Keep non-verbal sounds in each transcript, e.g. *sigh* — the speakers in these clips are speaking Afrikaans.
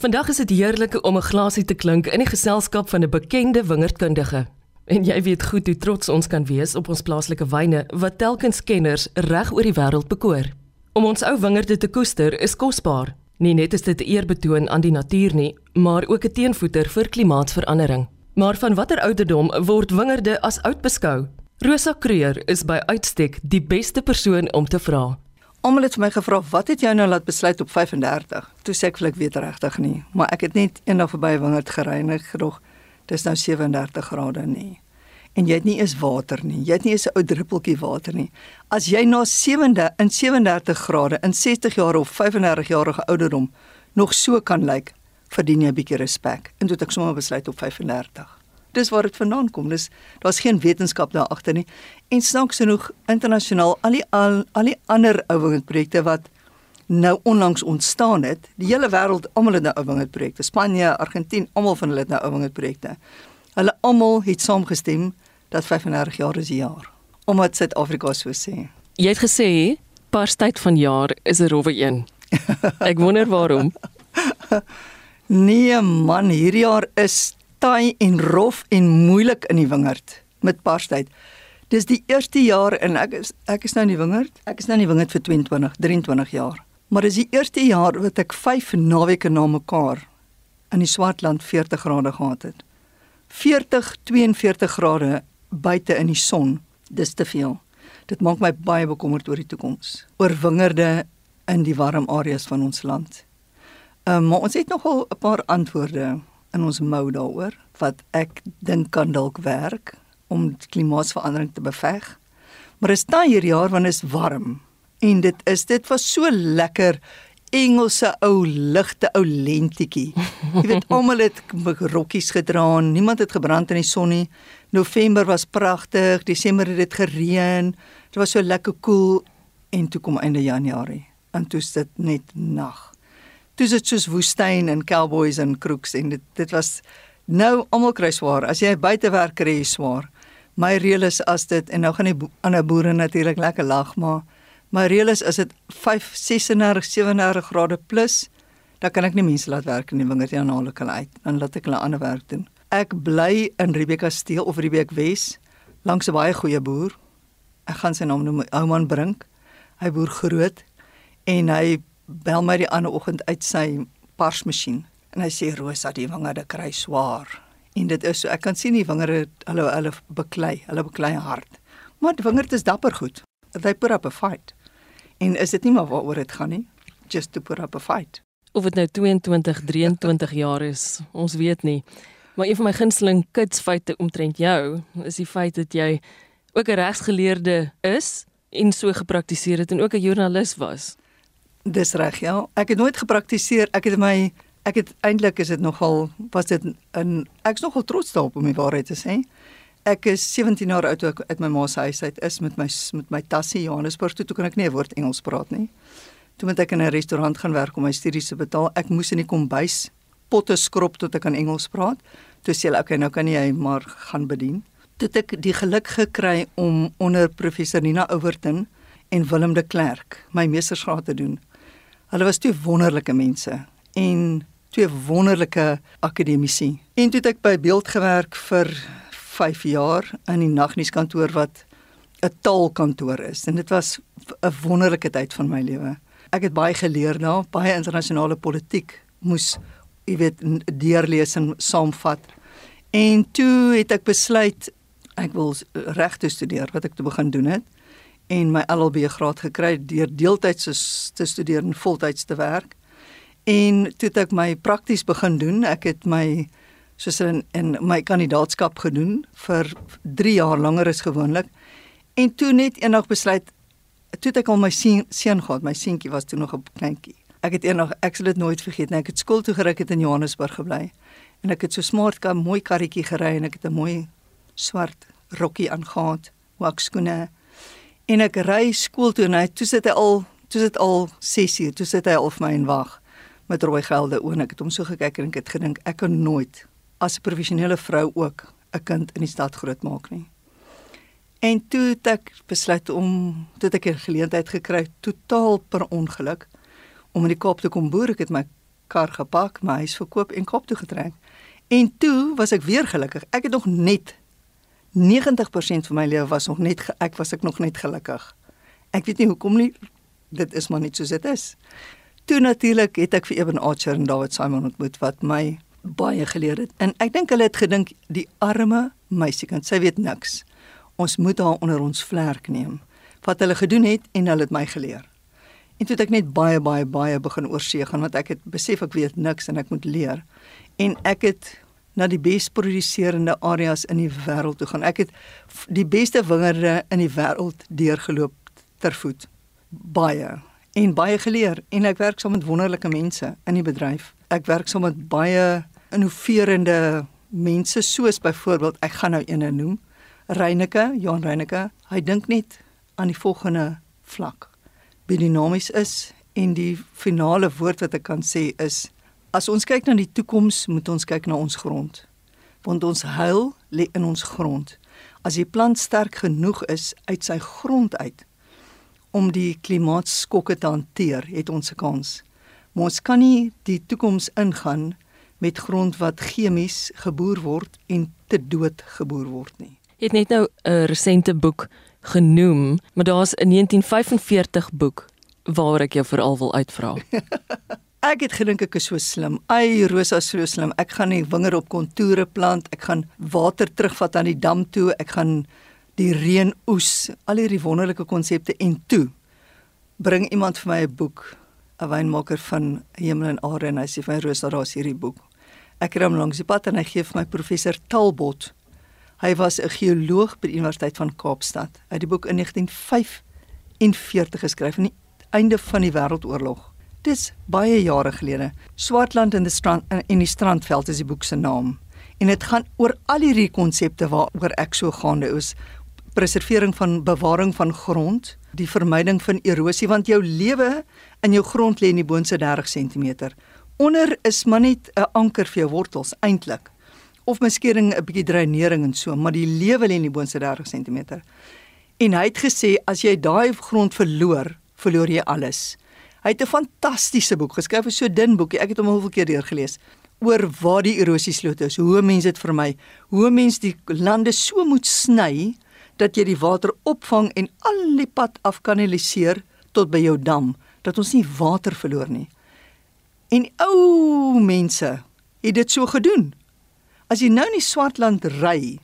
Vandag is dit heerlik om 'n glasie te klink in die geselskap van 'n bekende wingerdkundige. En jy weet goed hoe trots ons kan wees op ons plaaslike wyne wat telkens kenners reg oor die wêreld bekoor. Om ons ou wingerde te koester is kosbaar. Nie net is dit 'n eerbetoon aan die natuur nie, maar ook 'n teenvoeter vir klimaatsverandering. Maar van watter ouderdom word wingerde as oud beskou? Rosa Kreur is by uitstek die beste persoon om te vra. Almal het vir my gevra, "Wat het jou nou laat besluit op 35?" Toe sê ek vir ek weet regtig nie, maar ek het net eendag verby wingerd gereinig gedog. Dis nou 37 grade nie. En jy het nie eens water nie. Jy het nie eens 'n ou druppeltjie water nie. As jy na 7de in 37 grade in 60 jaar of 35 jarige ouderdom nog so kan lyk, verdien jy 'n bietjie respek. En toe het ek sommer besluit op 35 dis waar dit vandaan kom. Dis daar's geen wetenskap daar agter nie. En snaaks genoeg internasionaal al die al, al die ander ouwingerdprojekte wat nou onlangs ontstaan het, die hele wêreld almal het nou ouwingerdprojekte. Spanje, Argentinië, almal van hulle het nou ouwingerdprojekte. Hulle almal het saamgestem dat 35 jaar is 'n jaar. Omdat Suid-Afrika so sê. Jy het gesê parstyd van jaar is 'n rowwe een. Ek wonder waarom. *laughs* nee man, hierdie jaar is taai en rof en moeilik in die wingerd met parstyd. Dis die eerste jaar en ek is ek is nou in die wingerd. Ek is nou in die wingerd vir 22, 23 jaar. Maar dis die eerste jaar wat ek 5 naweke na mekaar in die Swartland 40 grade gehad het. 40, 42 grade buite in die son. Dis te veel. Dit maak my baie bekommerd oor die toekoms. Oor wingerde in die warm areas van ons land. Ehm um, maar ons het nogal 'n paar antwoorde in ons mou daaroor wat ek dink kan dalk werk om klimaatsverandering te beveg. Maar is daai hier jaar wanneer is warm en dit is dit was so lekker Engelse ou ligte ou lentjie. Jy weet *laughs* almal het rokkies gedra, niemand het gebrand in die son nie. November was pragtig, Desember het dit gereën. Dit was so lekker koel cool, en toe kom einde Januarie en toe is dit net nag toe dit soos woestyn en cowboys en kroeks en dit dit was nou almal kry swaar. As jy buite werk kry jy swaar. My reël is as dit en nou gaan die ander boere natuurlik lekker lag maar my reël is as dit 5 36 37 grade plus dan kan ek nie mense laat werk in die wingerd nie aanhaal ek hulle uit dan laat ek hulle ander werk doen. Ek bly in Rebecca Steel of Rebecca Wes langs 'n baie goeie boer. Ek gaan sy naam noem Ouman Brink. Hy boer groot en hy bel my die ander oggend uit sy parsmasjien en hy sê Rosa die wingerde kry swaar. En dit is so ek kan sien die wingerde hulle hulle beklei, hulle beklei hard. Maar die wingerd is dapper goed. They put up a fight. En is dit nie maar waaroor dit gaan nie? Just to put up a fight. Of dit nou 22, 23 jaar is, ons weet nie. Maar een van my gunsteling kitsfeite omtrent jou is die feit dat jy ook 'n regsgeleerde is en so gepraktiseer het en ook 'n joernalis was. Dis reg, ja. Ek het nooit gepraktiseer. Ek het my ek het eintlik is dit nogal was dit in ek's nogal trots daarop om die waarheid te sê. Ek is 17 jaar oud toe ek uit my ma se huis uit is met my met my tassie Johannesburg toe toe kan ek nie 'n woord Engels praat nie. Toe moet ek in 'n restaurant gaan werk om my studies te betaal. Ek moes in die kombuis potte skrob tot ek kan Engels praat. Toe sê hulle, "Oké, okay, nou kan jy maar gaan bedien." Toe ek die geluk gekry om onder professor Nina Ouwerton en Willem de Klerk my meestersgraad te doen. Hulle was twee wonderlike mense en twee wonderlike akademici. En toe het ek by Beeld gewerk vir 5 jaar in die nagnuuskantoor wat 'n taalkantoor is en dit was 'n wonderlike tyd van my lewe. Ek het baie geleer daar, baie internasionale politiek moes jy weet deurlees en saamvat. En toe het ek besluit ek wil regte studeer wat ek te begin doen het en my LLB graad gekry deur deeltyds te studeer en voltyds te werk. En toe het ek my prakties begin doen. Ek het my soos in, in my kandidaatskap gedoen vir 3 jaar langer as gewoonlik. En toe net eendag besluit toe ek al my seun gehad, my seentjie was toe nog 'n kleintjie. Ek het eendag ek sal dit nooit vergeet nie. Ek het skool toe gery het in Johannesburg gebly. En ek het so smart ka mooi karretjie gery en ek het 'n mooi swart rokkie aangetree, wakskoene en ek ry skool toe en hy toe sit hy al toe sit al 6 uur toe sit hy al vir my en wag met rooi gelde oë ek het hom so gekyk en ek het gedink ek kan nooit as 'n professionele vrou ook 'n kind in die stad grootmaak nie en toe het ek besluit om toe ek 'n geleentheid gekry totaal per ongeluk om in die Kaap te kom boer ek het my kar gepak, my huis verkoop en Kaap toe getrek. En toe was ek weer gelukkig. Ek het nog net 90% van my lewe was nog net ek was ek nog net gelukkig. Ek weet nie hoekom nie. Dit is maar net soos dit is. Toe natuurlik het ek vir Eben Archer en David Simon ontmoet wat my baie geleer het. En ek dink hulle het gedink die arme meisiekind, sy weet niks. Ons moet haar onder ons vlerk neem. Wat hulle gedoen het en hulle het my geleer. En toe het ek net baie baie baie begin oorsee gaan want ek het besef ek weet niks en ek moet leer. En ek het na die bes produseerende areas in die wêreld toe gaan. Ek het die beste wingerde in die wêreld deurgeloop ter voet. Baie en baie geleer en ek werk saam met wonderlike mense in die bedryf. Ek werk saam met baie innoverende mense soos byvoorbeeld ek gaan nou een noem Reyneke Johan Reyneke hy dink net aan die volgende vlak bidinamies is en die finale woord wat ek kan sê is as ons kyk na die toekoms moet ons kyk na ons grond want ons heil lê in ons grond as die plant sterk genoeg is uit sy grond uit om die klimaatskokke te hanteer het ons 'n kans maar ons kan nie die toekoms ingaan met grond wat chemies geboer word en te dood geboer word nie. Jy het net nou 'n resente boek genoem, maar daar's 'n 1945 boek waar ek jou veral wil uitvra. *laughs* ek het gedink ek is so slim. Ai Rosa so slim. Ek gaan die wingerd op kontoure plant. Ek gaan water terugvat aan die dam toe. Ek gaan die reën oes. Al hierdie wonderlike konsepte en toe bring iemand vir my 'n boek 'n wynmaker van Hemel en Aarde en hy sê vir my Rosa, daar's hierdie boek. Ek ry hom langs die pad en hy gee vir my professor Talbot. Hy was 'n geoloog by die Universiteit van Kaapstad. Hy het die boek in 1945 geskryf aan die einde van die Wêreldoorlog. Dis baie jare gelede. Swartland in die strand in die strandveld is die boek se naam. En dit gaan oor al hierdie konsepte waaroor ek so gaande is. Preservering van bewaring van grond, die vermyding van erosie want jou lewe in jou grond lê in die boonste 30 cm onder is maar net 'n anker vir jou wortels eintlik. Of miskien 'n bietjie dreinering en so, maar die lewe lê in die boonste 30 cm. En hy het gesê as jy daai grond verloor, verloor jy alles. Hy het 'n fantastiese boek geskryf, 'n so dun boekie. Ek het hom al 'n keer deurgelees oor waar die erosiesloot is, hoe mense dit vermy, hoe mense die lande so moet sny dat jy die water opvang en al die pad af kanaliseer tot by jou dam, dat ons nie water verloor nie. En ou mense het dit so gedoen. As jy nou in die Swartland ry,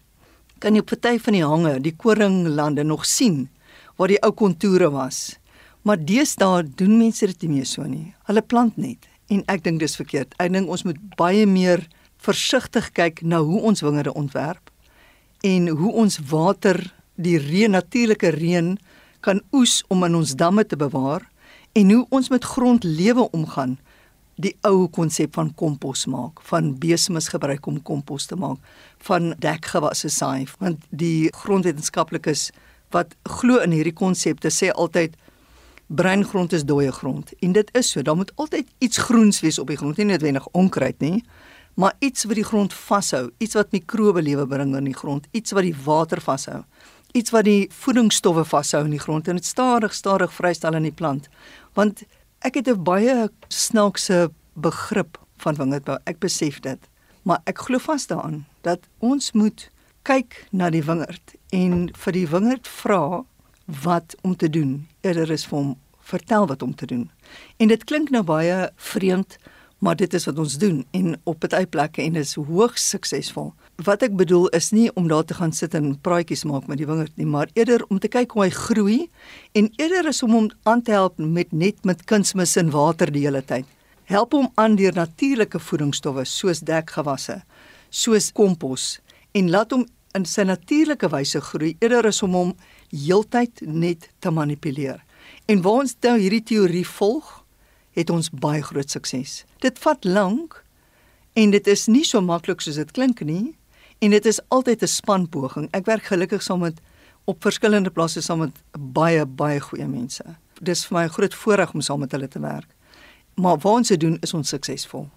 kan jy op party van die hange, die koringlande nog sien waar die ou kontoure was. Maar deesdae doen mense dit nie meer so nie. Hulle plant net en ek dink dis verkeerd. Ek dink ons moet baie meer versigtig kyk na hoe ons wingerde ontwerp en hoe ons water, die reën, natuurlike reën kan oes om in ons damme te bewaar en hoe ons met grondlewe omgaan die ou konsep van kompos maak, van besemes gebruik om kompos te maak, van dekgewasse saai, want die grondwetenskaplikes wat glo in hierdie konsepte sê altyd breingrond is dooie grond en dit is so, daar moet altyd iets groens wees op die grond, nie noodwendig onkruid nie, maar iets wat die grond vashou, iets wat mikrobe lewe bring in die grond, iets wat die water vashou, iets wat die voedingsstowwe vashou in die grond en dit stadig stadig vrystel in die plant. Want Ek het 'n baie snaakse begrip van wingerdbou. Ek besef dit, maar ek glo vas daaraan dat ons moet kyk na die wingerd en vir die wingerd vra wat om te doen. Eerder is vir hom vertel wat om te doen. En dit klink nou baie vreemd, maar dit is wat ons doen en op baie plekke en is hoogs suksesvol. Wat ek bedoel is nie om daar te gaan sit en praatjies maak met die wingerd nie, maar eerder om te kyk hoe hy groei en eerder is om hom aan te help met net met kunsmis en water die hele tyd. Help hom aan deur natuurlike voedingsstowwe soos dekgewasse, soos kompos en laat hom in sy natuurlike wyse groei eerder as om hom heeltyd net te manipuleer. En waar ons nou hierdie teorie volg, het ons baie groot sukses. Dit vat lank en dit is nie so maklik soos dit klink nie en dit is altyd 'n spanpoging. Ek werk gelukkig saam met op verskillende plase saam met baie baie goeie mense. Dis vir my 'n groot voorreg om saam met hulle te werk. Maar wat ons doen is ons suksesvol.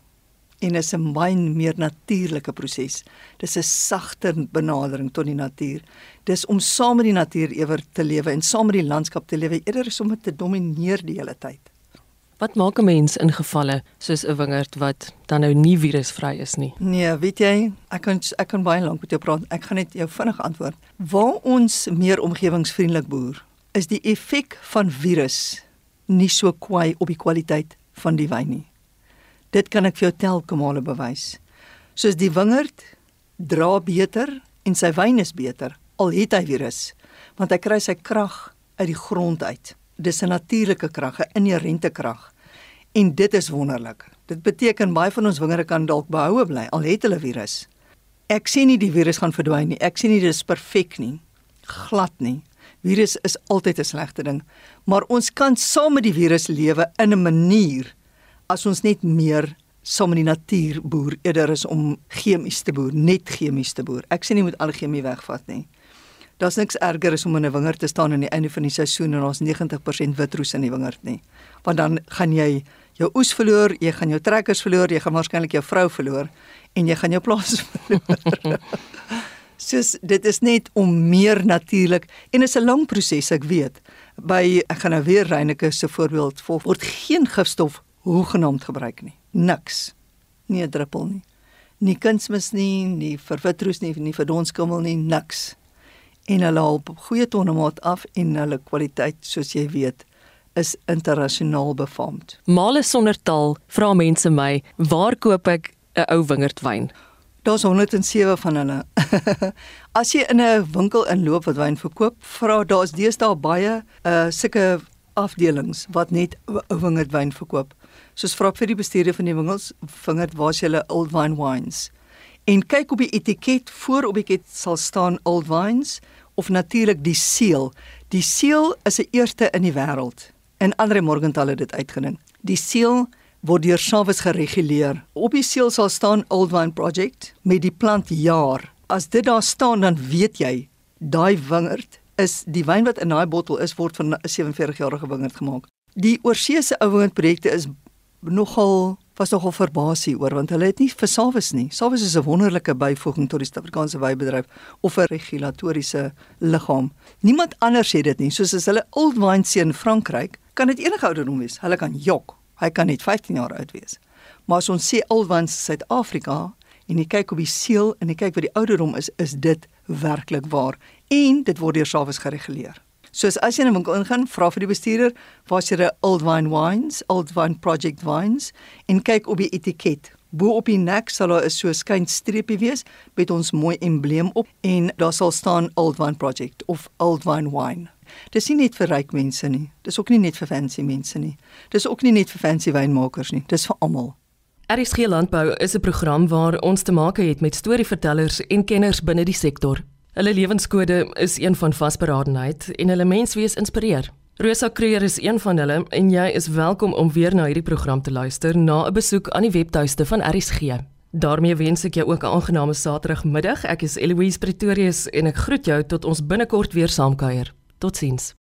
En is 'n baie meer natuurlike proses. Dis 'n sagter benadering tot die natuur. Dis om saam met die natuur ewer te lewe en saam met die landskap te lewe eerder as om dit te domineer die hele tyd. Wat maak 'n mens in gevalle soos 'n wingerd wat dan nou nie virusvry is nie? Nee, weet jy, ek kan ek kan baie lank met jou praat. Ek gaan net jou vinnig antwoord. Waar ons meer omgewingsvriendelik boer, is die effek van virus nie so kwai op die kwaliteit van die wyn nie. Dit kan ek vir jou telke male bewys. Soos die wingerd dra beter en sy wyn is beter al het hy virus, want hy kry sy krag uit die grond uit dis 'n natuurlike krag, 'n inherente krag. En dit is wonderlik. Dit beteken baie van ons wingerde kan dalk behoue bly al het hulle virus. Ek sien nie die virus gaan verdwyn nie. Ek sien nie dit is perfek nie. Glad nie. Virus is altyd 'n slegte ding, maar ons kan saam met die virus lewe in 'n manier as ons net meer saam met die natuur boer eerder is om chemies te boer, net chemies te boer. Ek sê nie moet al chemie wegvat nie. Daar's niks erger as om in 'n wingerd te staan aan die einde van die seisoen en ons 90% witroes in die wingerd nie. Want dan gaan jy jou oes verloor, jy gaan jou trekkers verloor, jy gaan waarskynlik jou vrou verloor en jy gaan jou plaas *laughs* verloor. Soos dit is net om meer natuurlik en is 'n lang proses ek weet. By ek gaan nou weer Reyneke se voorbeeld volg. Word geen gifstof hoegenaamd gebruik nie. Niks. Nie 'n druppel nie. Nie kunsmis nie, nie vir witroes nie, nie vir donskimmel nie, niks en hulle haal goeie tonnemaat af en hulle kwaliteit soos jy weet is internasionaal befaamd. Male sonder taal vra mense my, waar koop ek 'n ou wingerdwyn? Daar's 107 van hulle. *laughs* As jy in 'n winkel inloop wat wyn verkoop, vra daar's deesdae baie uh sulke afdelings wat net wingerdwyn verkoop. Soos vra vir die bestuurder van die winkels, vingerd waar's julle old wine wines? En kyk op die etiket voor op die etiket sal staan old wines of natuurlik die seël. Die seël is 'n eerste in die wêreld. In Andre Morgenthal het dit uitgedink. Die seël word deur Sawes gereguleer. Op die seël sal staan Old Vine Project met die plantjaar. As dit daar staan dan weet jy daai wingerd is die wyn wat in daai bottel is word van 'n 47-jarige wingerd gemaak. Die oorseese ou wingerdprojekte is nogal was nogal verbaas hieroor want hulle het nie vir Sawes nie. Sawes is 'n wonderlike byvoeging tot die Suid-Afrikaanse wynbedryf of 'n regulatoriese liggaam. Niemand anders het dit nie. Soos as hulle Old Wine sien in Frankryk, kan dit enige ouderdom wees. Hulle kan jok. Hy kan net 15 jaar oud wees. Maar as ons sê Old Wine Suid-Afrika en jy kyk op die seël en jy kyk wat die ouderdom is, is dit werklik waar en dit word deur Sawes gereguleer. Soos as jy in 'n winkel ingaan, vra vir die bestuurder, "Waar is julle Old Vine Wines, Old Vine Project Wines?" en kyk op die etiket. Bo op die nek sal daar 'n so skyn streepie wees met ons mooi embleem op en daar sal staan Old Vine Project of Old Vine Wine. Dis nie net vir ryk mense nie. Dis ook nie net vir fancy mense nie. Dis ook nie net vir fancy wynmakers nie. Dis vir almal. RSG Landbou is 'n program waar ons te maak het met storievertellers en kenners binne die sektor. Hulle lewenskode is een van vasberadenheid en hulle menswees inspireer. Rosa Kreer is een van hulle en jy is welkom om weer na hierdie program te luister na 'n besoek aan die webtuiste van RSG. daarmee wens ek jou ook 'n aangename Saterdagmiddag. Ek is Eloise Pretorius en ek groet jou tot ons binnekort weer saamkuier. Totsiens.